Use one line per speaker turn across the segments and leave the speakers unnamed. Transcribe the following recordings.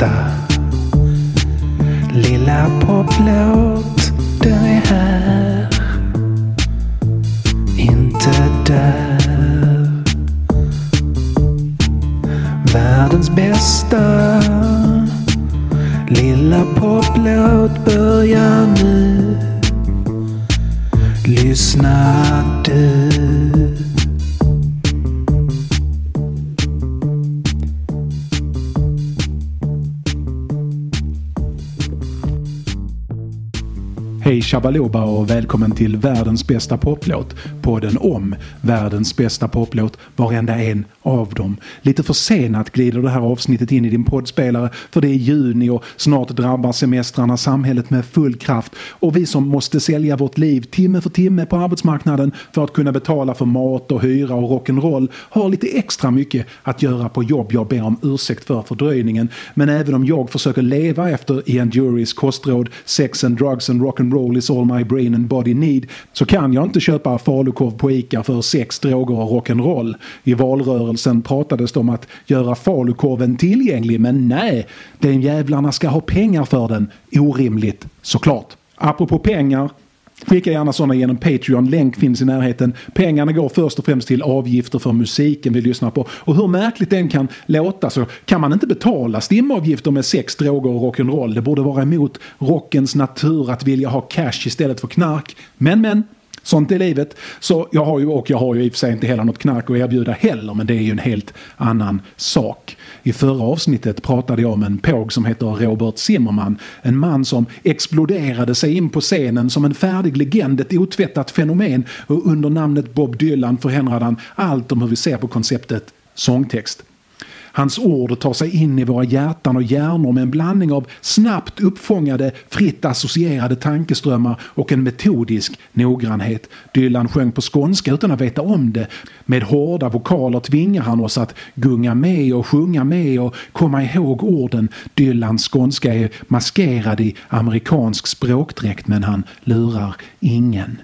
bästa. Lilla poplåt, den är här. Inte där. Världens bästa. Lilla poplåt börjar nu. Lyssna du.
Shabaloba och välkommen till världens bästa poplåt. Podden om världens bästa poplåt, varenda en av dem. Lite försenat glider det här avsnittet in i din poddspelare för det är juni och snart drabbar semestrarna samhället med full kraft och vi som måste sälja vårt liv timme för timme på arbetsmarknaden för att kunna betala för mat och hyra och rock'n'roll har lite extra mycket att göra på jobb. Jag ber om ursäkt för fördröjningen men även om jag försöker leva efter Ian jurys kostråd sex and drugs and rock'n'roll is all my brain and body need så kan jag inte köpa falukorv på ICA för sex, droger och rock'n'roll. I valrörelsen pratades det om att göra falukorven tillgänglig men nej, den jävlarna ska ha pengar för den. Orimligt, såklart. Apropå pengar, Skicka gärna sådana genom Patreon, länk finns i närheten. Pengarna går först och främst till avgifter för musiken vi lyssnar på. Och hur märkligt den kan låta så kan man inte betala stimavgifter med sex, droger och rock'n'roll. Det borde vara emot rockens natur att vilja ha cash istället för knark. Men men, Sånt är livet. Så jag har ju, och jag har ju i och för sig inte heller något knark att erbjuda heller, men det är ju en helt annan sak. I förra avsnittet pratade jag om en påg som heter Robert Zimmerman. En man som exploderade sig in på scenen som en färdig legend, ett otvättat fenomen och under namnet Bob Dylan förändrade han allt om hur vi ser på konceptet sångtext. Hans ord tar sig in i våra hjärtan och hjärnor med en blandning av snabbt uppfångade, fritt associerade tankeströmmar och en metodisk noggrannhet. Dylan sjöng på skånska utan att veta om det. Med hårda vokaler tvingar han oss att gunga med och sjunga med och komma ihåg orden. Dylans skånska är maskerad i amerikansk språkdräkt men han lurar ingen.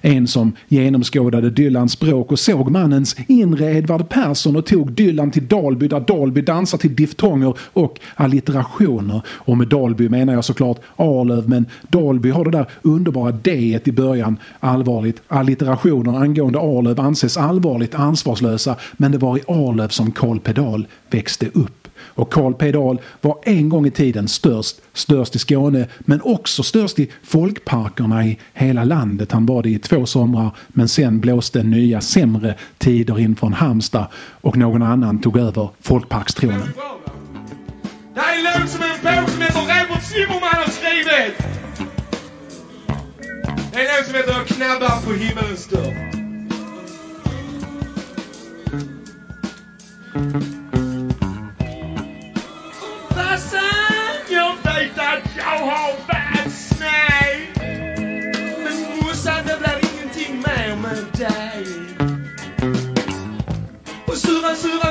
En som genomskådade Dylans språk och såg mannens inre Edvard Persson och tog Dylan till Dalby där Dalby dansar till diftonger och allitterationer. Och med Dalby menar jag såklart Arlöv men Dalby har det där underbara d i början. Allvarligt. Allitterationer angående Arlöv anses allvarligt ansvarslösa men det var i Arlöv som Karl Pedal växte upp. Och Karl Dahl var en gång i tiden störst, störst i Skåne men också störst i folkparkerna i hela landet. Han var det i två somrar men sen blåste nya sämre tider in från Halmstad och någon annan tog över folkparkstronen.
Det här är en låt som en påse som heter Robert Zimmerman har skrivit. Det är en låt som heter Knabbar på himmelens dörr. Har varit snäll. Men morsan, det blir ingenting mer med dig. Och syrran, syrran,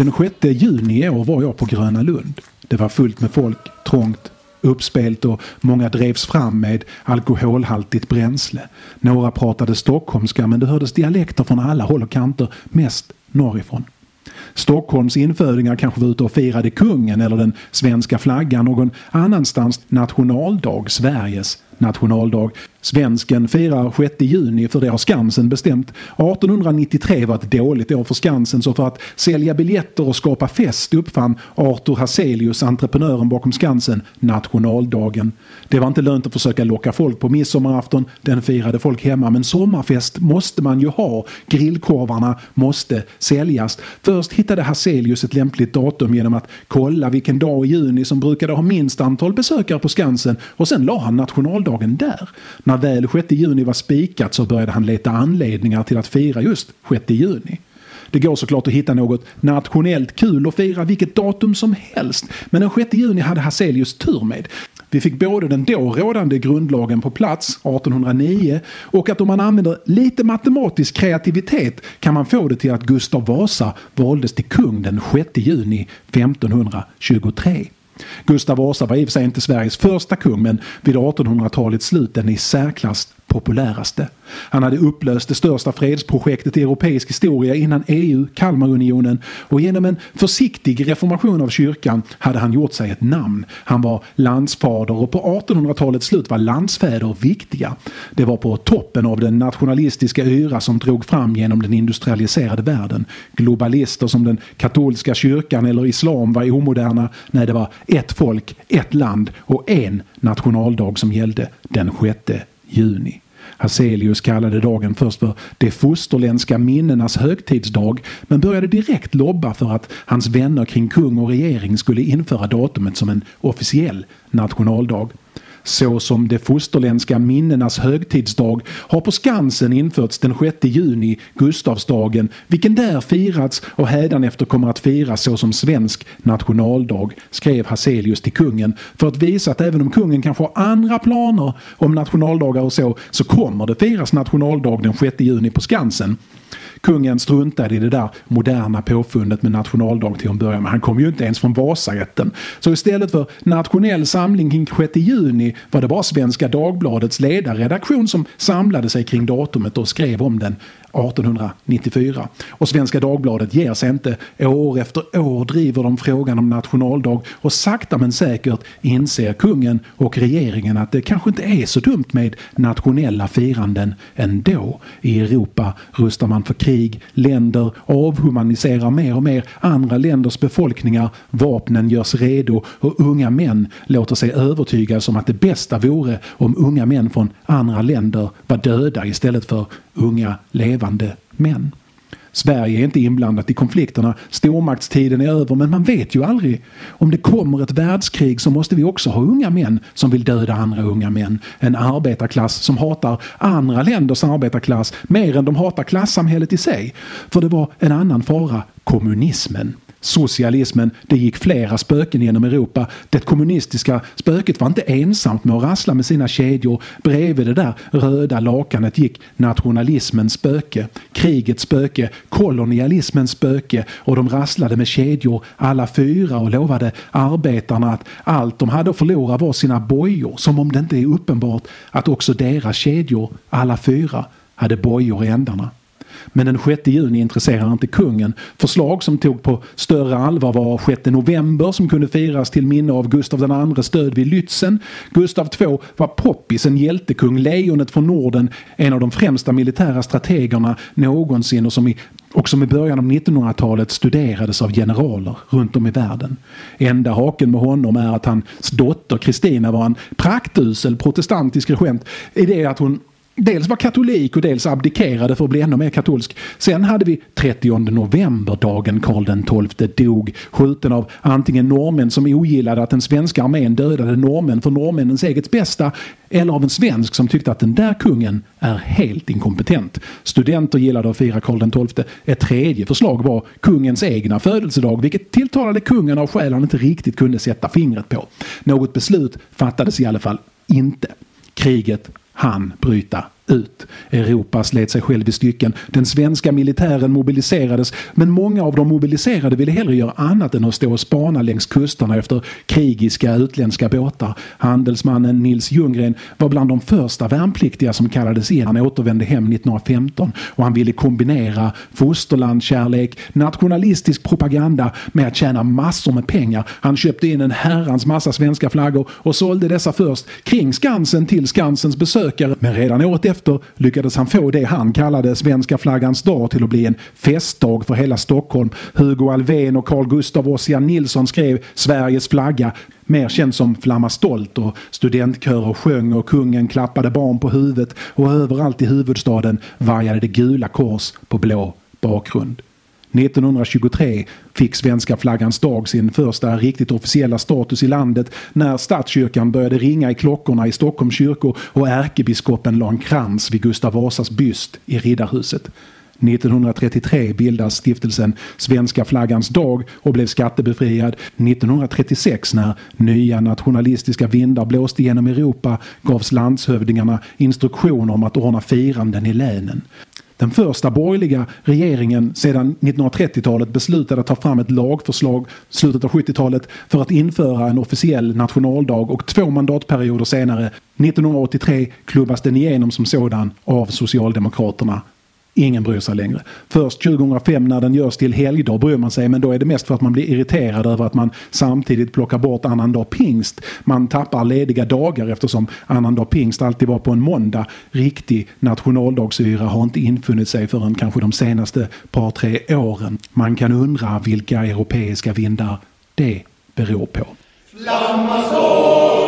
Den 6 juni i år var jag på Gröna Lund. Det var fullt med folk, trångt, uppspelt och många drevs fram med alkoholhaltigt bränsle. Några pratade stockholmska men det hördes dialekter från alla håll och kanter, mest norrifrån. Stockholms infödingar kanske var ute och firade kungen eller den svenska flaggan någon annanstans nationaldag, Sveriges nationaldag. Svensken firar 6 juni för det har Skansen bestämt. 1893 var ett dåligt år för Skansen så för att sälja biljetter och skapa fest uppfann Arthur Hazelius, entreprenören bakom Skansen, nationaldagen. Det var inte lönt att försöka locka folk på midsommarafton, den firade folk hemma men sommarfest måste man ju ha. Grillkorvarna måste säljas. Först hittade Hazelius ett lämpligt datum genom att kolla vilken dag i juni som brukade ha minst antal besökare på Skansen och sen la han nationaldagen där. När väl 6 juni var spikat så började han leta anledningar till att fira just 6 juni. Det går såklart att hitta något nationellt kul att fira vilket datum som helst. Men den 6 juni hade Hazelius tur med. Vi fick både den då rådande grundlagen på plats 1809 och att om man använder lite matematisk kreativitet kan man få det till att Gustav Vasa valdes till kung den 6 juni 1523. Gustav Vasa var i och för sig inte Sveriges första kung men vid 1800-talets slut den i särklass populäraste. Han hade upplöst det största fredsprojektet i europeisk historia innan EU, Kalmarunionen och genom en försiktig reformation av kyrkan hade han gjort sig ett namn. Han var landsfader och på 1800-talets slut var landsfäder viktiga. Det var på toppen av den nationalistiska yra som drog fram genom den industrialiserade världen. Globalister som den katolska kyrkan eller islam var omoderna. när det var ett folk, ett land och en nationaldag som gällde den 6 juni. Hazelius kallade dagen först för de fosterländska minnenas högtidsdag men började direkt lobba för att hans vänner kring kung och regering skulle införa datumet som en officiell nationaldag. Så som de fosterländska minnenas högtidsdag har på Skansen införts den 6 juni, Gustavsdagen, vilken där firats och hädanefter kommer att firas så som svensk nationaldag, skrev Hazelius till kungen för att visa att även om kungen kanske har andra planer om nationaldagar och så, så kommer det firas nationaldag den 6 juni på Skansen. Kungen struntade i det där moderna påfundet med nationaldag till en början, men han kom ju inte ens från Vasarätten. Så istället för nationell samling kring 6 juni var det bara Svenska Dagbladets ledarredaktion som samlade sig kring datumet och skrev om den 1894. Och Svenska Dagbladet ger sig inte. År efter år driver de frågan om nationaldag och sakta men säkert inser kungen och regeringen att det kanske inte är så dumt med nationella firanden ändå. I Europa rustar man för krig, länder avhumaniserar mer och mer andra länders befolkningar, vapnen görs redo och unga män låter sig övertygas om att det bästa vore om unga män från andra länder var döda istället för unga levande män. Sverige är inte inblandat i konflikterna. Stormaktstiden är över men man vet ju aldrig. Om det kommer ett världskrig så måste vi också ha unga män som vill döda andra unga män. En arbetarklass som hatar andra länders arbetarklass mer än de hatar klassamhället i sig. För det var en annan fara, kommunismen. Socialismen, det gick flera spöken genom Europa. Det kommunistiska spöket var inte ensamt med att rassla med sina kedjor. Bredvid det där röda lakanet gick nationalismens spöke, krigets spöke, kolonialismens spöke och de rasslade med kedjor alla fyra och lovade arbetarna att allt de hade att förlora var sina bojor som om det inte är uppenbart att också deras kedjor, alla fyra, hade bojor i ändarna. Men den 6 juni intresserar inte kungen. Förslag som tog på större allvar var 6 november som kunde firas till minne av Gustav IIs död vid Lützen. Gustav II var poppis, en hjältekung, lejonet från Norden, en av de främsta militära strategerna någonsin och som i och som i början av 1900-talet studerades av generaler runt om i världen. Enda haken med honom är att hans dotter Kristina var en praktusel protestantisk regent i det att hon dels var katolik och dels abdikerade för att bli ännu mer katolsk. Sen hade vi 30 november, dagen Karl XII dog, skjuten av antingen norrmän som ogillade att den svenska armén dödade norrmän för norrmännens eget bästa eller av en svensk som tyckte att den där kungen är helt inkompetent. Studenter gillade att fira Karl XII. Ett tredje förslag var kungens egna födelsedag vilket tilltalade kungen av skäl han inte riktigt kunde sätta fingret på. Något beslut fattades i alla fall inte. Kriget han bryta ut. Europa slet sig själv i stycken. Den svenska militären mobiliserades men många av de mobiliserade ville hellre göra annat än att stå och spana längs kusterna efter krigiska utländska båtar. Handelsmannen Nils Ljunggren var bland de första värnpliktiga som kallades in. Han återvände hem 1915 och han ville kombinera fosterlandskärlek, nationalistisk propaganda med att tjäna massor med pengar. Han köpte in en herrans massa svenska flaggor och sålde dessa först kring Skansen till Skansens besökare. Men redan året efter efter lyckades han få det han kallade svenska flaggans dag till att bli en festdag för hela Stockholm. Hugo Alfvén och Carl Gustav Ossian Nilsson skrev Sveriges flagga mer känd som Flamma Stolt och studentkörer sjöng och kungen klappade barn på huvudet och överallt i huvudstaden vajade det gula kors på blå bakgrund. 1923 fick svenska flaggans dag sin första riktigt officiella status i landet när statskyrkan började ringa i klockorna i Stockholms kyrkor och ärkebiskopen la en krans vid Gustav Vasas byst i Riddarhuset. 1933 bildas stiftelsen Svenska flaggans dag och blev skattebefriad. 1936 när nya nationalistiska vindar blåste genom Europa gavs landshövdingarna instruktioner om att ordna firanden i länen. Den första borgerliga regeringen sedan 1930-talet beslutade att ta fram ett lagförslag slutet av 70-talet för att införa en officiell nationaldag och två mandatperioder senare, 1983, klubbas den igenom som sådan av Socialdemokraterna. Ingen bryr sig längre. Först 2005 när den görs till helgdag bryr man sig men då är det mest för att man blir irriterad över att man samtidigt plockar bort annandag pingst. Man tappar lediga dagar eftersom annandag pingst alltid var på en måndag. Riktig nationaldagsyra har inte infunnit sig förrän kanske de senaste par tre åren. Man kan undra vilka europeiska vindar det beror på.
Flamma
står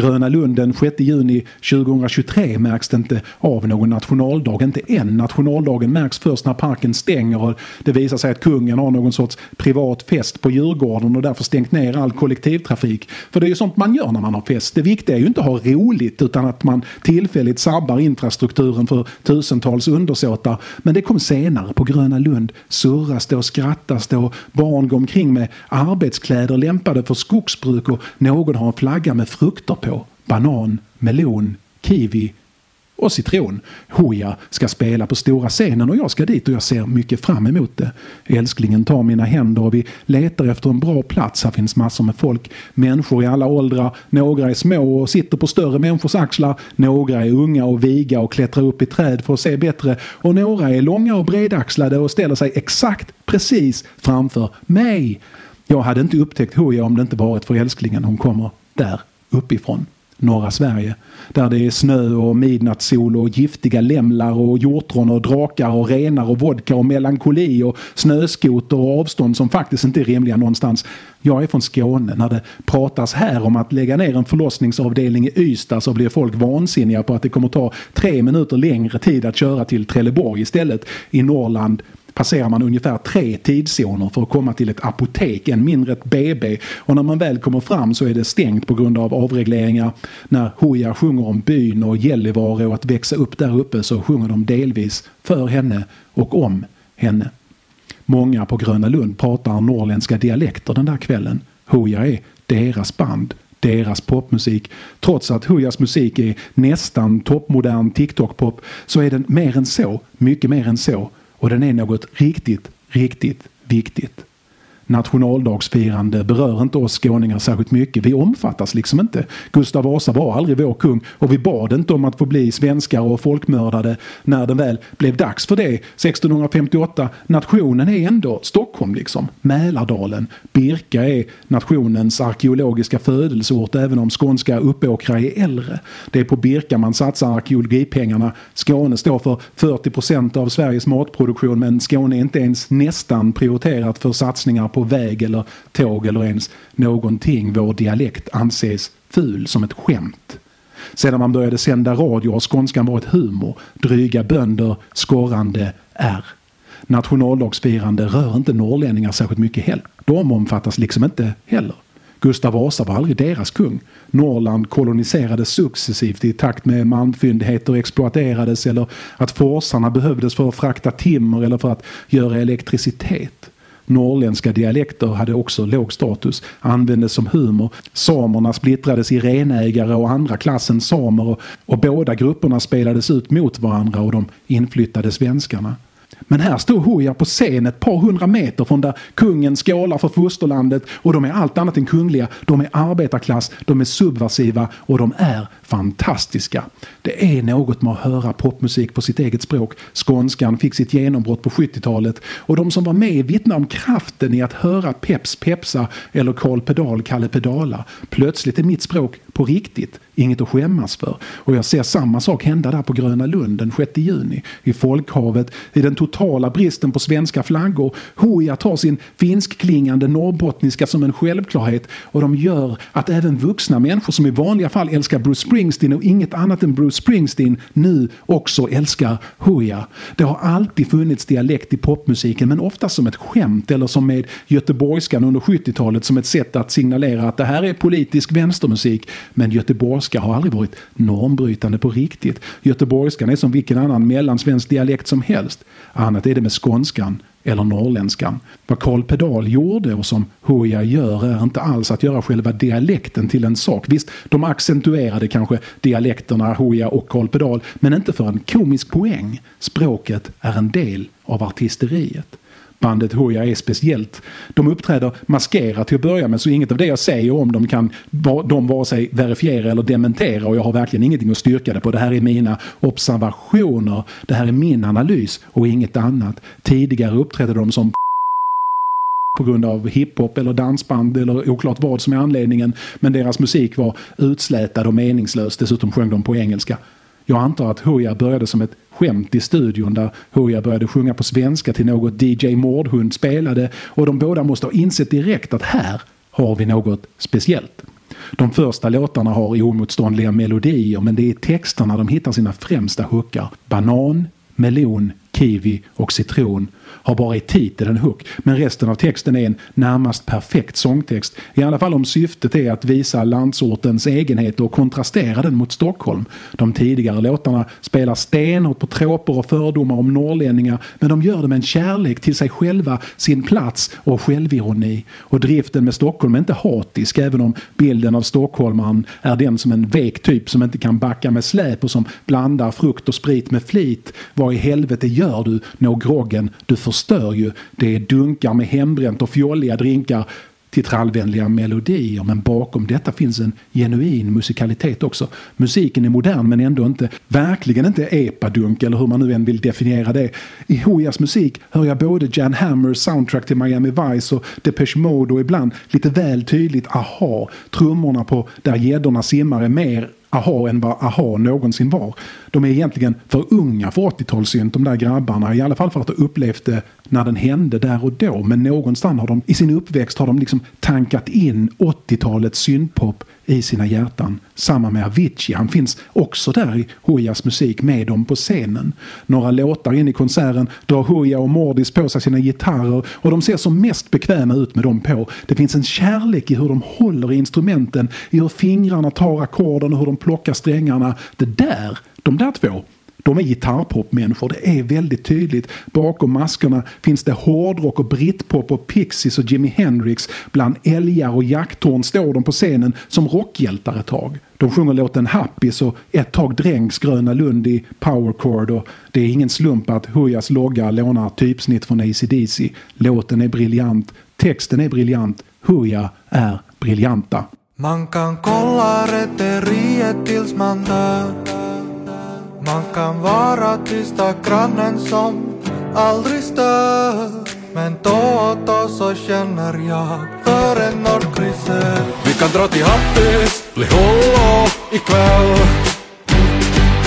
Gröna Lund den 6 juni 2023 märks det inte av någon nationaldag. Inte än. Nationaldagen märks först när parken stänger och det visar sig att kungen har någon sorts privat fest på Djurgården och därför stängt ner all kollektivtrafik. För det är ju sånt man gör när man har fest. Det viktiga är ju inte att ha roligt utan att man tillfälligt sabbar infrastrukturen för tusentals undersåtar. Men det kom senare. På Gröna Lund surras det och skrattas det och barn går omkring med arbetskläder lämpade för skogsbruk och någon har en flagga med frukter på. Banan, melon, kiwi och citron. Hooja ska spela på stora scenen och jag ska dit och jag ser mycket fram emot det. Älsklingen tar mina händer och vi letar efter en bra plats. Här finns massor med folk. Människor i alla åldrar. Några är små och sitter på större människors axlar. Några är unga och viga och klättrar upp i träd för att se bättre. Och några är långa och bredaxlade och ställer sig exakt precis framför mig. Jag hade inte upptäckt Hooja om det inte varit för älsklingen. Hon kommer där uppifrån norra Sverige. Där det är snö och midnattssol och giftiga lämlar och hjortron och drakar och renar och vodka och melankoli och snöskoter och avstånd som faktiskt inte är rimliga någonstans. Jag är från Skåne. När det pratas här om att lägga ner en förlossningsavdelning i Ystad så blir folk vansinniga på att det kommer ta tre minuter längre tid att köra till Trelleborg istället. I Norrland passerar man ungefär tre tidszoner för att komma till ett apotek, än mindre ett BB. Och när man väl kommer fram så är det stängt på grund av avregleringar. När Hooja sjunger om byn och Gällivare och att växa upp där uppe så sjunger de delvis för henne och om henne. Många på Gröna Lund pratar norrländska dialekter den där kvällen. Hooja är deras band deras popmusik. Trots att Hoojas musik är nästan toppmodern TikTok-pop så är den mer än så, mycket mer än så. Och den är något riktigt, riktigt viktigt. Nationaldagsfirande berör inte oss skåningar särskilt mycket. Vi omfattas liksom inte. Gustav Vasa var aldrig vår kung och vi bad inte om att få bli svenskar och folkmördade när det väl blev dags för det 1658. Nationen är ändå Stockholm liksom. Mälardalen. Birka är nationens arkeologiska födelseort även om skånska Uppåkra är äldre. Det är på Birka man satsar arkeologipengarna. Skåne står för 40 procent av Sveriges matproduktion men Skåne är inte ens nästan prioriterat för satsningar på väg eller tåg eller ens någonting. Vår dialekt anses ful som ett skämt. Sedan man började sända radio har skånskan varit humor, dryga bönder, skorrande R. Nationaldagsfirande rör inte norrlänningar särskilt mycket heller. De omfattas liksom inte heller. Gustav Vasa var aldrig deras kung. Norrland koloniserades successivt i takt med malmfyndigheter exploaterades eller att forsarna behövdes för att frakta timmer eller för att göra elektricitet. Norrländska dialekter hade också låg status, användes som humor. Samerna splittrades i renägare och andra klassen samer och, och båda grupperna spelades ut mot varandra och de inflyttade svenskarna. Men här står Hooja på scen ett par hundra meter från där kungen skålar för fosterlandet och de är allt annat än kungliga. De är arbetarklass, de är subversiva och de är fantastiska. Det är något med att höra popmusik på sitt eget språk. Skånskan fick sitt genombrott på 70-talet och de som var med vittnar om kraften i att höra Peps Pepsa eller Karl Pedal Kalle Pedala. Plötsligt är mitt språk på riktigt inget att skämmas för. Och jag ser samma sak hända där på Gröna Lund den 6 juni. I folkhavet, i den totala bristen på svenska flaggor. Hooja tar sin finskklingande norrbottniska som en självklarhet och de gör att även vuxna människor som i vanliga fall älskar Bruce Springsteen och inget annat än Bruce Springsteen nu också älskar Hooja. Det har alltid funnits dialekt i popmusiken men ofta som ett skämt eller som med göteborgskan under 70-talet som ett sätt att signalera att det här är politisk vänstermusik. Men göteborgska har aldrig varit normbrytande på riktigt. Göteborgskan är som vilken annan mellansvensk dialekt som helst. Annat är det med skånskan eller norrländskan. Vad Karl Pedal gjorde och som Hooja gör är inte alls att göra själva dialekten till en sak. Visst, de accentuerade kanske dialekterna Hooja och Karl Pedal, men inte för en komisk poäng. Språket är en del av artisteriet. Bandet Hooja är speciellt. De uppträder maskerat till att börja med så inget av det jag säger om dem kan de vare sig verifiera eller dementera och jag har verkligen ingenting att styrka det på. Det här är mina observationer. Det här är min analys och inget annat. Tidigare uppträdde de som på grund av hiphop eller dansband eller oklart vad som är anledningen. Men deras musik var utslätad och meningslös. Dessutom sjöng de på engelska. Jag antar att Hooja började som ett skämt i studion där Hooja började sjunga på svenska till något DJ Mårdhund spelade och de båda måste ha insett direkt att här har vi något speciellt. De första låtarna har oemotståndliga melodier men det är i texterna de hittar sina främsta hookar. Banan, melon, kiwi och citron har bara i titeln en hook men resten av texten är en närmast perfekt sångtext. I alla fall om syftet är att visa landsortens egenhet och kontrastera den mot Stockholm. De tidigare låtarna spelar stenhårt på tråper och fördomar om norrlänningar men de gör det med en kärlek till sig själva, sin plats och självironi. Och driften med Stockholm är inte hatisk även om bilden av stockholmaren är den som en vek typ som inte kan backa med släp och som blandar frukt och sprit med flit. Vad i helvete gör du? Nå groggen, du förstör ju. Det är dunkar med hembränt och fjolliga drinkar till trallvänliga melodier men bakom detta finns en genuin musikalitet också. Musiken är modern men ändå inte, verkligen inte epadunk eller hur man nu än vill definiera det. I Hojas musik hör jag både Jan Hammers soundtrack till Miami Vice och Depeche Mode och ibland lite väl tydligt aha. Trummorna på Där gäddorna simmar är mer aha än vad aha någonsin var. De är egentligen för unga för 80-talssynt de där grabbarna. I alla fall för att ha upplevt det när den hände där och då. Men någonstans har de i sin uppväxt har de liksom tankat in 80-talets syntpop i sina hjärtan. Samma med Avicii. Han finns också där i Hojas musik med dem på scenen. Några låtar in i konserten drar Hoja och Mordis på sig sina gitarrer och de ser som mest bekväma ut med dem på. Det finns en kärlek i hur de håller i instrumenten, i hur fingrarna tar ackorden och hur de plockar strängarna. Det där, de där två, de är gitarrpopmänniskor, det är väldigt tydligt. Bakom maskerna finns det hårdrock och britpop och Pixies och Jimi Hendrix. Bland älgar och jakttorn står de på scenen som rockhjältar ett tag. De sjunger låten Happis och ett tag dränks Gröna Lund i powercord. och det är ingen slump att Hujas logga lånar typsnitt från AC/DC. Låten är briljant, texten är briljant, Huja är briljanta.
Man kan kolla rätteriet tills man dör man kan vara tysta grannen som aldrig stör. Men då och då så känner jag för en nordkryssel Vi kan dra till Hattis, bli ikväll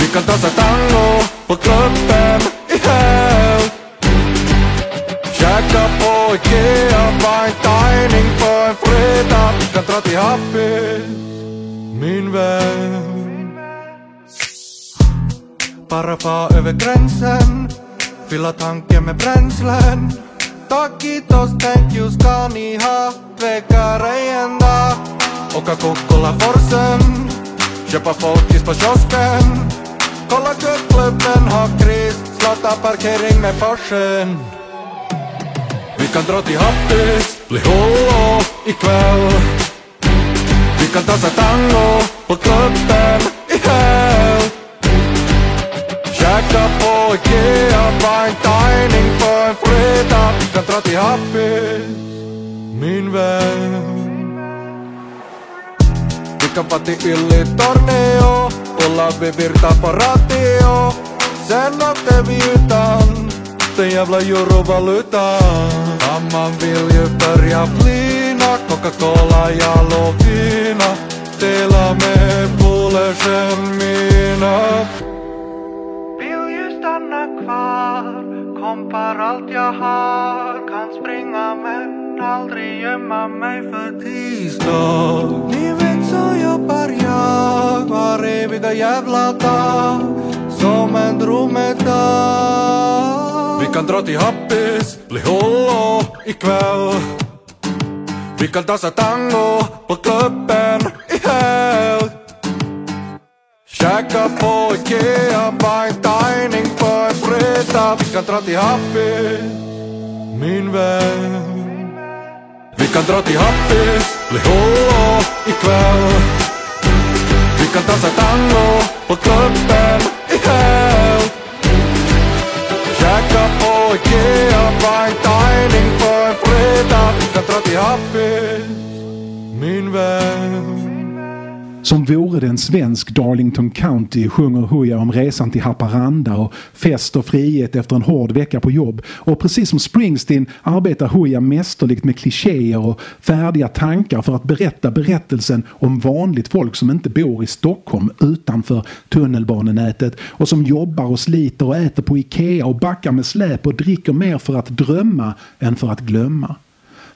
Vi kan dansa tango på klubben i helg Käka på Ikea, fine dining på en fredag. Vi kan dra till Happis, min vän. Bara far över gränsen. Fylla tanken med bränslen. Takitos, thank you ska ni ha? Tvekar ej en dag. Åka Kokkola Forsen. Köpa folkis på kiosken. Kolla kuttklubben ha kris. Slotta parkering med Porschen. Vi kan dra till Hattis, bli hållo ikväll. Vi kan dansa tango på klubben i helg Käka på Ikea, fine dining på en fredag Vi kan dra till Happis, min vän Vi kan vara till Ylli-Tornio Kolla vi virta på radio Sen åkte vi utan den jävla eurovalutan Mamman vill ju börja flina Coca-Cola ja Lovina. Dela med polersen mina vill ju far Kompar allt jag har. Kan springa men aldrig gömma mig för tisdag Ni vet så jobbar jag var eviga jävla dag Som en dromedar. Vi kan dra till Happis, bli hollo ikväll. Vi kan dansa tango på klubben. Käka på Ikea, fine dining på en fredag Vi kan dra till Happis, min vän Vi kan dra till Happis, bli hållo ikväll Vi kan dansa tango på klubben i helg Käka på Ikea, fine dining på en fredag Vi kan dra till Happis, min vän
Som vore det en svensk Darlington County sjunger Hooja om resan till Haparanda och fest och frihet efter en hård vecka på jobb. Och precis som Springsteen arbetar Hooja mästerligt med klichéer och färdiga tankar för att berätta berättelsen om vanligt folk som inte bor i Stockholm utanför tunnelbanenätet och som jobbar och sliter och äter på Ikea och backar med släp och dricker mer för att drömma än för att glömma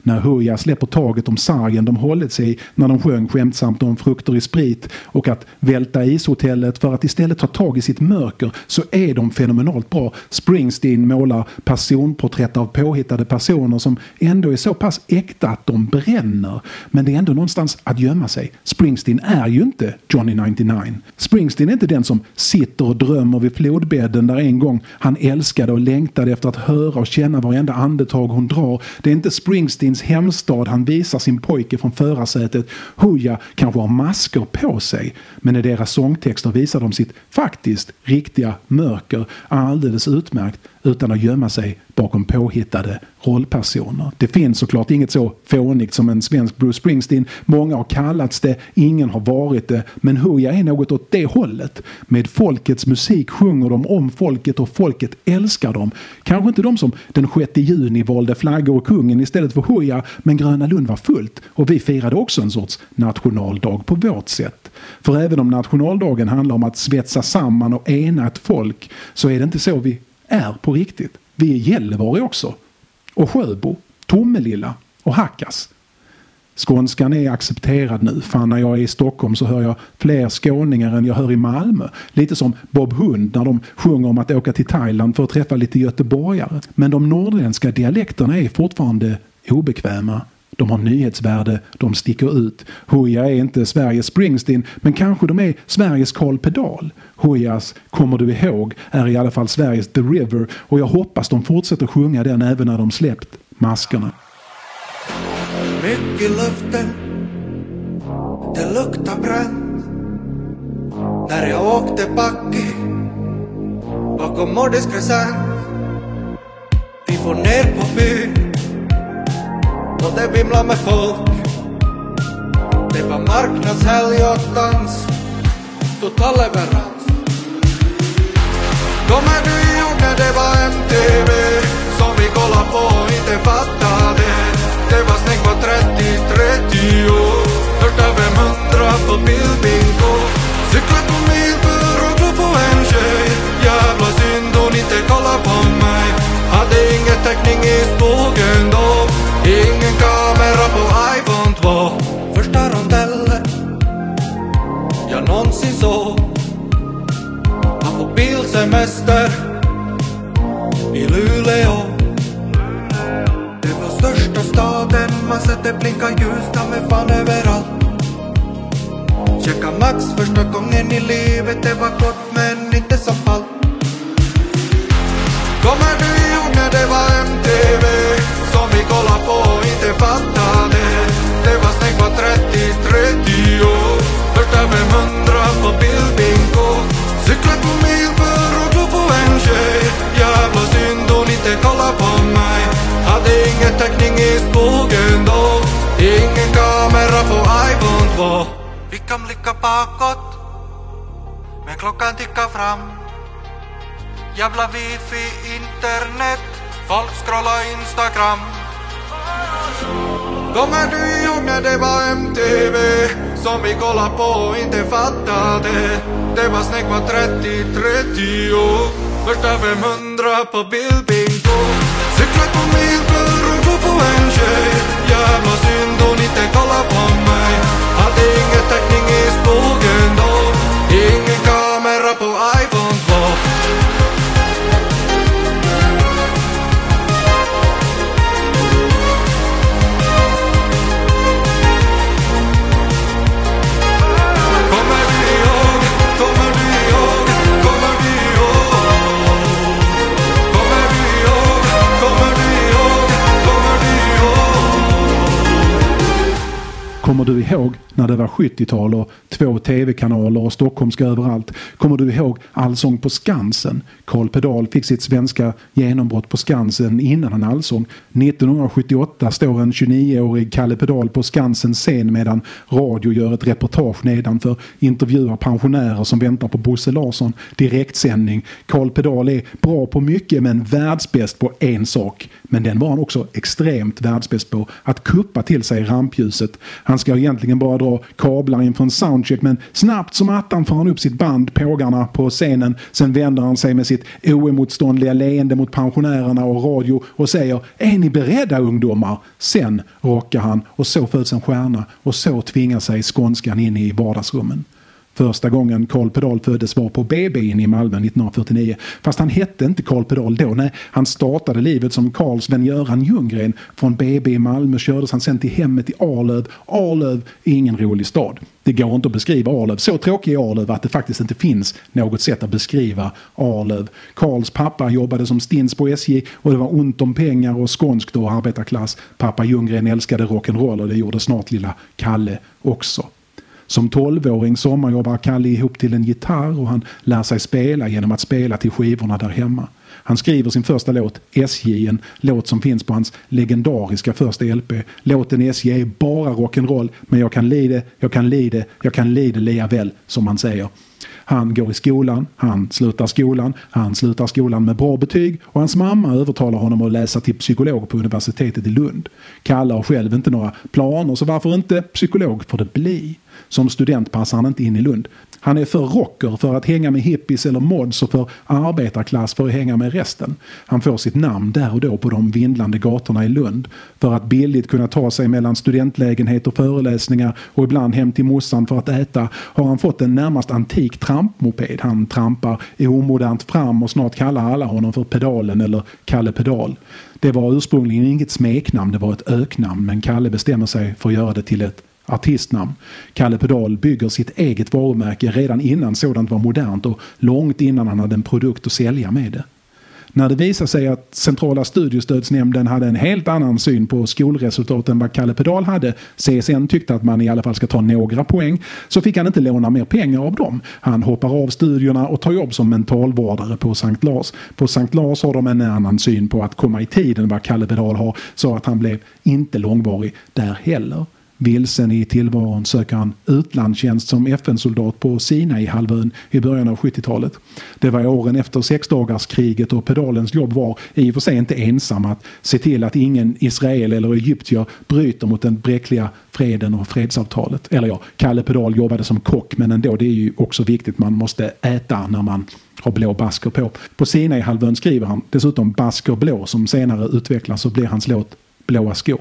när Hooja släpper taget om sargen de hållit sig i när de sjöng skämtsamt om frukter i sprit och att välta ishotellet för att istället ta tag i sitt mörker så är de fenomenalt bra. Springsteen målar personporträtt av påhittade personer som ändå är så pass äkta att de bränner. Men det är ändå någonstans att gömma sig. Springsteen är ju inte Johnny 99. Springsteen är inte den som sitter och drömmer vid flodbädden där en gång han älskade och längtade efter att höra och känna varenda andetag hon drar. Det är inte Springsteens hemstad. Han visar sin pojke från förarsätet. Hooja kanske har masker på sig men i deras sångtexter visar de sitt faktiskt riktiga mörker. Alldeles utmärkt utan att gömma sig bakom påhittade rollpersoner. Det finns såklart inget så fånigt som en svensk Bruce Springsteen. Många har kallats det, ingen har varit det. Men Hooja är något åt det hållet. Med folkets musik sjunger de om folket och folket älskar dem. Kanske inte de som den 6 juni valde flaggor och kungen istället för Hooja, men Gröna Lund var fullt och vi firade också en sorts nationaldag på vårt sätt. För även om nationaldagen handlar om att svetsa samman och ena ett folk så är det inte så vi är på riktigt. Vi är Gällivare också. Och Sjöbo, Tomelilla och Hackas. Skånskan är accepterad nu. Fan när jag är i Stockholm så hör jag fler skåningar än jag hör i Malmö. Lite som Bob Hund när de sjunger om att åka till Thailand för att träffa lite göteborgare. Men de norrländska dialekterna är fortfarande obekväma. De har nyhetsvärde, de sticker ut. Hooja är inte Sveriges Springsteen, men kanske de är Sveriges Karl Pedal. Hoojas Kommer du ihåg är i alla fall Sveriges The River och jag hoppas de fortsätter sjunga den även när de släppt maskerna.
Mycket i luften Det luktar bränt När jag åkte backe Bakom Mordis crescent Vi får ner på byn och det vimlar med folk. Det var marknadshelg och dans. Total leverans Kommer du ihåg när det var MTV Som vi kollade på och inte fattade. Det var snyggt på 30-30 år Första 500 på bildbingo Cykla på mil för att glo på en tjej. Jävla synd hon inte kollar på mig. Hade ingen täckning i skogen då. Ingen kamera på iPhone 2 Första rondellen jag någonsin såg. Han får bilsemester i Luleå. Det var största staden, man sätter blinka ljus ta mig fan överallt. Checka Max första gången i livet, det var gott men inte som allt. Kommer du ihåg när det var MTV Kolla på och inte fatta Det Det var snyggt på 30-30 år Första 500 på bildbingo Cykla på mil för att glo på en tjej Jävla synd hon inte kollar på mig Hade e ingen täckning i skogen då Ingen kamera på iPhone 2 Vi kan blicka bakåt Men klockan tickar fram Jävla wifi, internet. Folk scrollar Instagram. Kommer du ihåg när det var MTV Som vi kolla på och inte fattade Det var snyggt var 30-30 år Första 500 på bilbingo. Cykla på mil för att gå på en tjej Kommer du ihåg
när det var 70-tal och två tv-kanaler och stockholmska överallt? Kommer du ihåg Allsång på Skansen? Karl Pedal fick sitt svenska genombrott på Skansen innan han allsång. 1978 står en 29-årig Kalle Pedal på Skansens scen medan radio gör ett reportage nedanför, intervjuar pensionärer som väntar på Bosse Larsson. Direktsändning. Karl Pedal är bra på mycket men världsbäst på en sak. Men den var han också extremt världsbäst på. Att kuppa till sig rampljuset. Han ska egentligen bara dra kablar inför en sound soundcheck men snabbt som attan får han upp sitt band Pågarna på scenen. Sen vänder han sig med sitt oemotståndliga leende mot pensionärerna och radio och säger Är ni beredda ungdomar? Sen rockar han och så föds en stjärna och så tvingar sig skånskan in i vardagsrummen. Första gången Karl Pedal föddes var på BB i Malmö 1949. Fast han hette inte Karl Pedal då. Nej, han startade livet som Karls Sven-Göran Ljunggren. Från BB i Malmö kördes han sen till hemmet i Arlöv. Arlöv är ingen rolig stad. Det går inte att beskriva Arlöv. Så tråkig är Arlöv att det faktiskt inte finns något sätt att beskriva Arlöv. Karls pappa jobbade som stins på SJ och det var ont om pengar och skånskt och arbetarklass. Pappa Ljunggren älskade rock'n'roll och det gjorde snart lilla Kalle också. Som tolvåring sommarjobbar Kalle ihop till en gitarr och han lär sig spela genom att spela till skivorna där hemma. Han skriver sin första låt, SJ, en låt som finns på hans legendariska första LP. Låten SJ är bara rock'n'roll, men jag kan lida, jag kan lida, jag kan lida lia väl, som han säger. Han går i skolan, han slutar skolan, han slutar skolan med bra betyg och hans mamma övertalar honom att läsa till psykolog på universitetet i Lund. Kalle har själv inte några planer så varför inte psykolog får det bli. Som student passar han inte in i Lund. Han är för rocker för att hänga med hippies eller mods och för arbetarklass för att hänga med resten. Han får sitt namn där och då på de vindlande gatorna i Lund. För att billigt kunna ta sig mellan studentlägenhet och föreläsningar och ibland hem till morsan för att äta har han fått en närmast antik trampmoped. Han trampar omodernt fram och snart kallar alla honom för Pedalen eller Kalle Pedal. Det var ursprungligen inget smeknamn, det var ett öknamn men Kalle bestämmer sig för att göra det till ett artistnamn. Kalle Pedal bygger sitt eget varumärke redan innan sådant var modernt och långt innan han hade en produkt att sälja med det. När det visade sig att Centrala studiestödsnämnden hade en helt annan syn på skolresultat än vad Kalle Pedal hade, CSN tyckte att man i alla fall ska ta några poäng, så fick han inte låna mer pengar av dem. Han hoppar av studierna och tar jobb som mentalvårdare på Sankt Lars. På Sankt Lars har de en annan syn på att komma i tiden vad Kalle Pedal har, så att han blev inte långvarig där heller. Vilsen i tillvaron söker han utlandstjänst som FN-soldat på Sinai-halvön i början av 70-talet. Det var åren efter sexdagarskriget och pedalens jobb var i och för sig inte ensam att se till att ingen israel eller egyptier bryter mot den bräckliga freden och fredsavtalet. Eller ja, Kalle Pedal jobbade som kock men ändå, det är ju också viktigt. Man måste äta när man har blå basker på. På Sinai-halvön skriver han dessutom Basker blå som senare utvecklas och blir hans låt Blåa skor.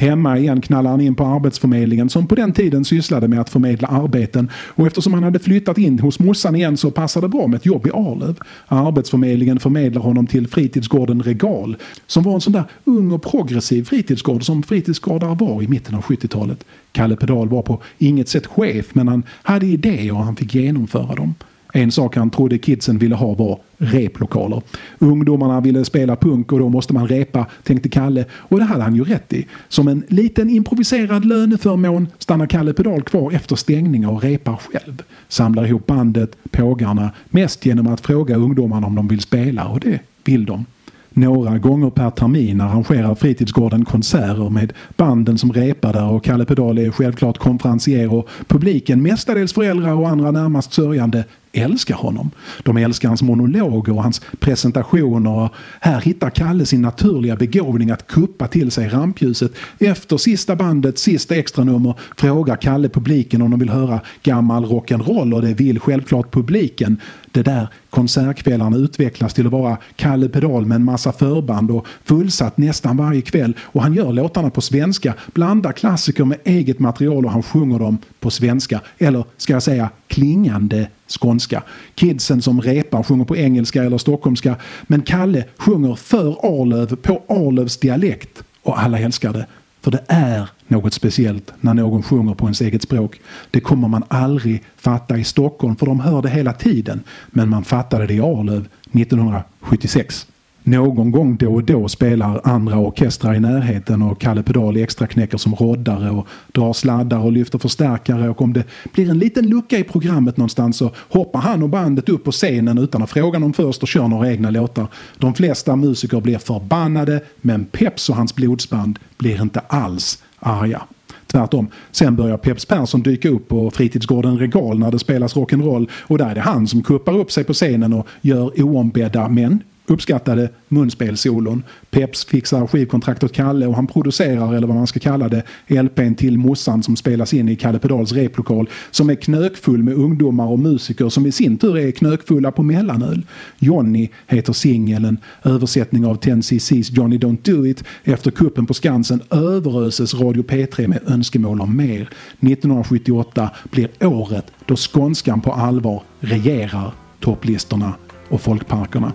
Hemma igen knallar han in på Arbetsförmedlingen som på den tiden sysslade med att förmedla arbeten och eftersom han hade flyttat in hos morsan igen så passade det bra med ett jobb i Arlöv. Arbetsförmedlingen förmedlar honom till fritidsgården Regal som var en sån där ung och progressiv fritidsgård som fritidsgårdar var i mitten av 70-talet. Kalle Pedal var på inget sätt chef men han hade idéer och han fick genomföra dem. En sak han trodde kidsen ville ha var replokaler. Ungdomarna ville spela punk och då måste man repa, tänkte Kalle. Och det hade han ju rätt i. Som en liten improviserad löneförmån stannar Kalle Pedal kvar efter stängning och repar själv. Samlar ihop bandet, pågarna, mest genom att fråga ungdomarna om de vill spela och det vill de. Några gånger per termin arrangerar fritidsgården konserter med banden som repar där och Kalle Pedal är självklart konferencier och publiken, mestadels föräldrar och andra närmast sörjande, älskar honom. De älskar hans monologer och hans presentationer. Och här hittar Kalle sin naturliga begåvning att kuppa till sig rampljuset. Efter sista bandet, sista extranummer, frågar Kalle publiken om de vill höra gammal rock'n'roll och det vill självklart publiken. Det där konsertkvällarna utvecklas till att vara Kalle Pedal med en massa förband och fullsatt nästan varje kväll. Och han gör låtarna på svenska, blandar klassiker med eget material och han sjunger dem på svenska. Eller ska jag säga klingande skånska. Kidsen som repar sjunger på engelska eller stockholmska. Men Kalle sjunger för Arlöv på Arlövs dialekt. Och alla älskar det. För det är något speciellt när någon sjunger på ens eget språk. Det kommer man aldrig fatta i Stockholm för de hör det hela tiden. Men man fattade det i Arlöv 1976. Någon gång då och då spelar andra orkestrar i närheten och Kalle Pedal extraknäcker som roddare och drar sladdar och lyfter förstärkare och om det blir en liten lucka i programmet någonstans så hoppar han och bandet upp på scenen utan att fråga någon först och kör några egna låtar. De flesta musiker blir förbannade men Peps och hans blodsband blir inte alls arga. Tvärtom. Sen börjar Peps Persson dyka upp på fritidsgården Regal när det spelas rock'n'roll och där är det han som kuppar upp sig på scenen och gör oombedda men
uppskattade munspelsolon. Peps fixar skivkontrakt åt Kalle och han producerar, eller vad man ska kalla det, LPn till Mossan som spelas in i Kalle Pedals replokal som är knökfull med ungdomar och musiker som i sin tur är knökfulla på mellanöl. Johnny heter singeln, översättning av 10cc's Johnny Don't Do It. Efter kuppen på Skansen överöses Radio P3 med önskemål om mer. 1978 blir året då skånskan på allvar regerar topplistorna och folkparkerna.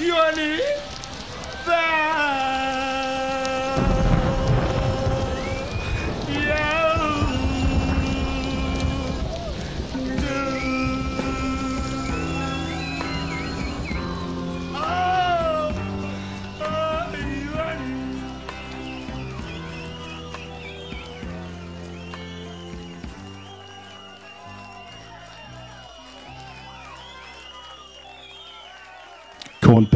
Johnny! Vad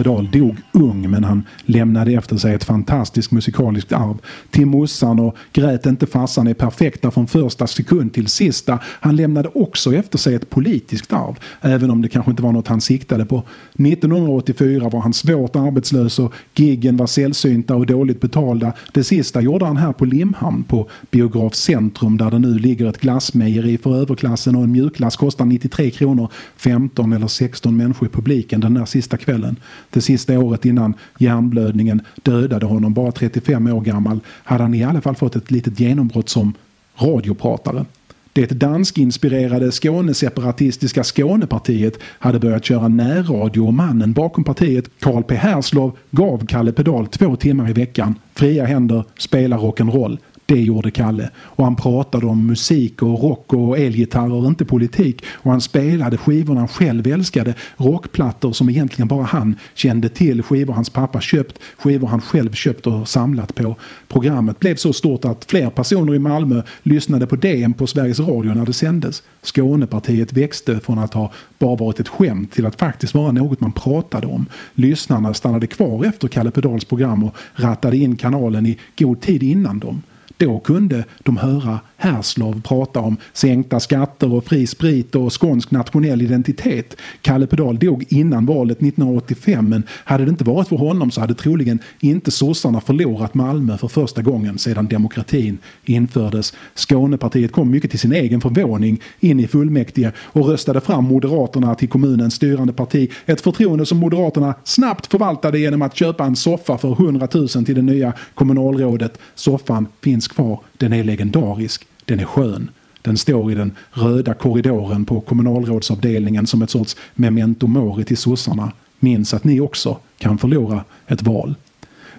Karl dog ung men han lämnade efter sig ett fantastiskt musikaliskt arv. Till Mossan och Grät inte farsan är perfekta från första sekund till sista. Han lämnade också efter sig ett politiskt arv, även om det kanske inte var något han siktade på. 1984 var han svårt arbetslös och giggen var sällsynta och dåligt betalda. Det sista gjorde han här på Limhamn på Biograf Centrum där det nu ligger ett glassmejeri för överklassen och en mjukglass kostar 93 kronor. 15 eller 16 människor i publiken den där sista kvällen. Det sista året innan hjärnblödningen dödade honom, bara 35 år gammal, hade han i alla fall fått ett litet genombrott som radiopratare. Det danskinspirerade Skåneseparatistiska Skånepartiet hade börjat köra närradio och mannen bakom partiet, Karl P Herslov, gav Kalle Pedal två timmar i veckan. Fria händer, spela rock'n'roll.
Det gjorde Kalle. Och han pratade om musik och rock och elgitarrer, inte politik. Och han spelade skivorna han själv älskade. Rockplattor som egentligen bara han kände till. Skivor hans pappa köpt, skivor han själv köpt och samlat på. Programmet blev så stort att fler personer i Malmö lyssnade på det än på Sveriges Radio när det sändes. Skånepartiet växte från att ha bara varit ett skämt till att faktiskt vara något man pratade om. Lyssnarna stannade kvar efter Kalle Pedals program och rattade in kanalen i god tid innan dem. Då kunde de höra Härslov prata om sänkta skatter och fri sprit och skånsk nationell identitet. Kalle Pedal dog innan valet 1985 men hade det inte varit för honom så hade troligen inte sossarna förlorat Malmö för första gången sedan demokratin infördes. Skånepartiet kom mycket till sin egen förvåning in i fullmäktige och röstade fram Moderaterna till kommunens styrande parti. Ett förtroende som Moderaterna snabbt förvaltade genom att köpa en soffa för 100 000 till det nya kommunalrådet. Soffan finns kvar, den är legendarisk. Den är skön. Den står i den röda korridoren på kommunalrådsavdelningen som ett sorts memento mori till sossarna. Minns att ni också kan förlora ett val.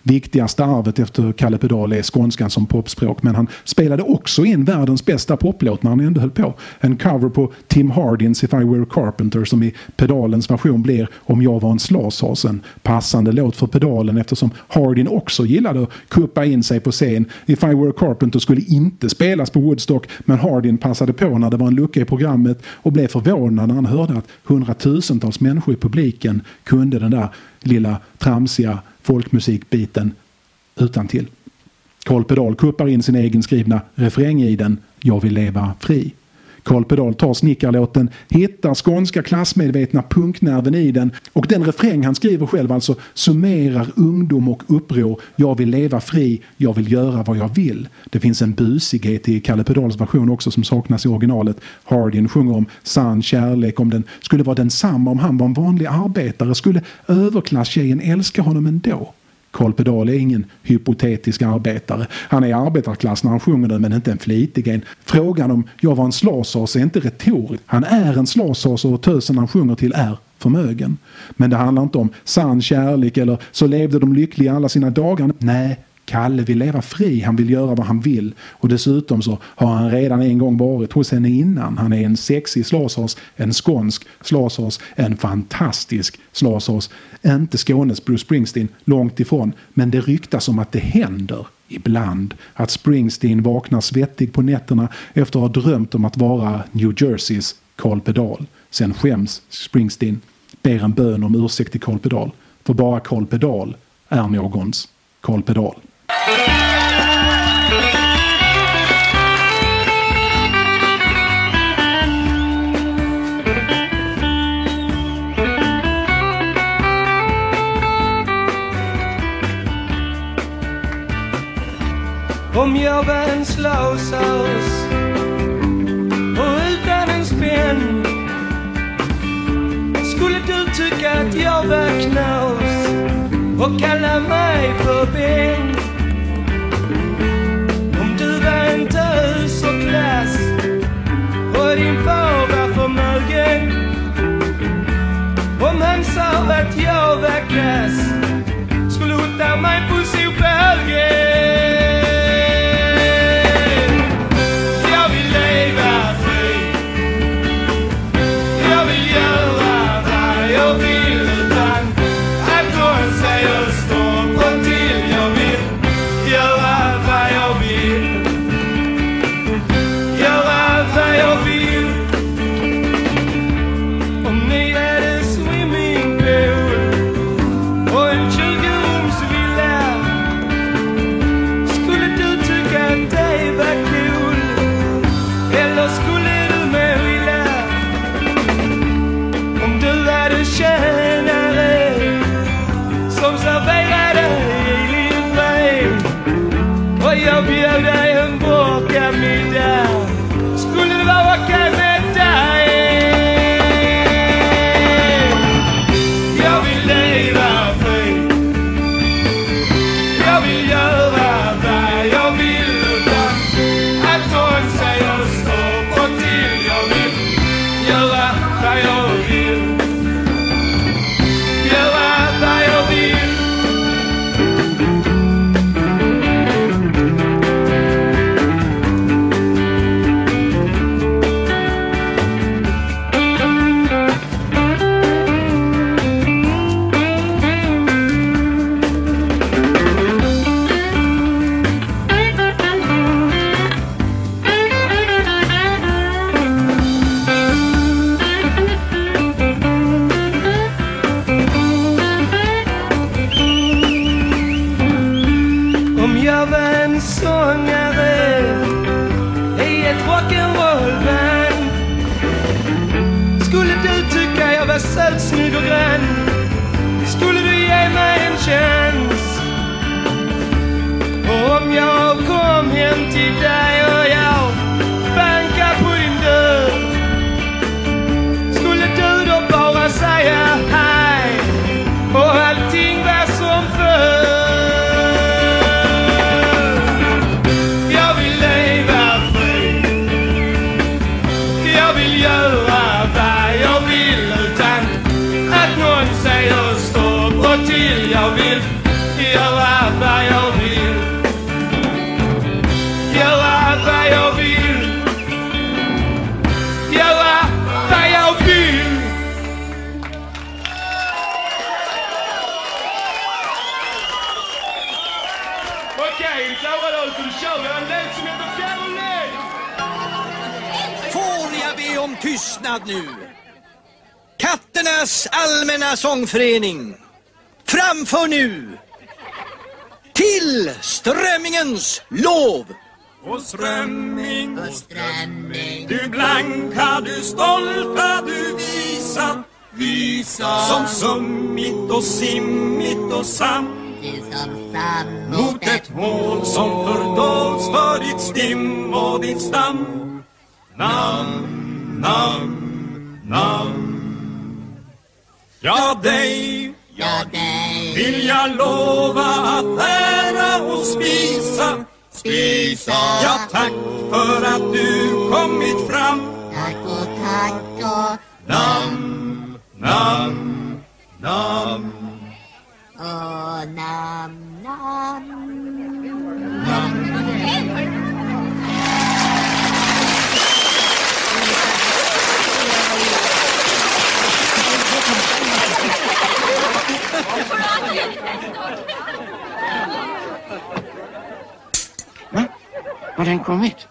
Viktigaste arvet efter Kalle Pedal är skånskan som popspråk men han spelade också in världens bästa poplåt när han ändå höll på. En cover på Tim Hardins If I Were a Carpenter som i pedalens version blir Om jag var en slashas. En passande låt för pedalen eftersom Hardin också gillade att kuppa in sig på scen. If I Were a Carpenter skulle inte spelas på Woodstock men Hardin passade på när det var en lucka i programmet och blev förvånad när han hörde att hundratusentals människor i publiken kunde den där lilla tramsiga folkmusikbiten utan till. Karl Pedal kuppar in sin egen skrivna refräng i den Jag vill leva fri. Karl Pedal tar snickarlåten, hittar skånska klassmedvetna punknerven i den och den refräng han skriver själv alltså summerar ungdom och uppror. Jag vill leva fri, jag vill göra vad jag vill. Det finns en busighet i Kalle Pedals version också som saknas i originalet. Hardin sjunger om sann kärlek, om den skulle vara densamma om han var en vanlig arbetare. Skulle överklasstjejen älska honom ändå? Karl Pedal är ingen hypotetisk arbetare. Han är arbetarklass när han sjunger den men inte en flitig en. Frågan om jag var en slashas är inte retorisk. Han är en slashas och tösen han sjunger till är förmögen. Men det handlar inte om sann kärlek eller så levde de lyckliga alla sina dagar. Nej, Kalle vill leva fri, han vill göra vad han vill. Och dessutom så har han redan en gång varit hos henne innan. Han är en sexig slashas, en skånsk slashas, en fantastisk slashas. Inte Skånes Bruce Springsteen, långt ifrån. Men det ryktas om att det händer ibland att Springsteen vaknar svettig på nätterna efter att ha drömt om att vara New Jerseys Carl Pedal. Sen skäms Springsteen, ber en bön om ursäkt till Carl Pedal. För bara Carl Pedal är någons Carl Pedal.
Om jag var en slausaus och utan en spänn Skulle du tycka att jag var knas och kalla mig för Bengt? För din far var förmögen. Om han sa att jag var kass skulle hota mig på sopahögen
tystnad nu? Katternas allmänna sångförening. Framför nu. Till strömmingens lov.
Och strömming, du blanka, du stolta, du visa Visa Som summit och simmit och sam Mot ett mål som fördolts för ditt stim och ditt stam Namn, namn, namn Ja, dig.
Ja, dig.
Vill jag lova att ära och spisa.
Spisa.
Ja, tack för att du kommit fram.
Tack och tack och
Namn, namn, namn
och namn, namn
Har den kommit?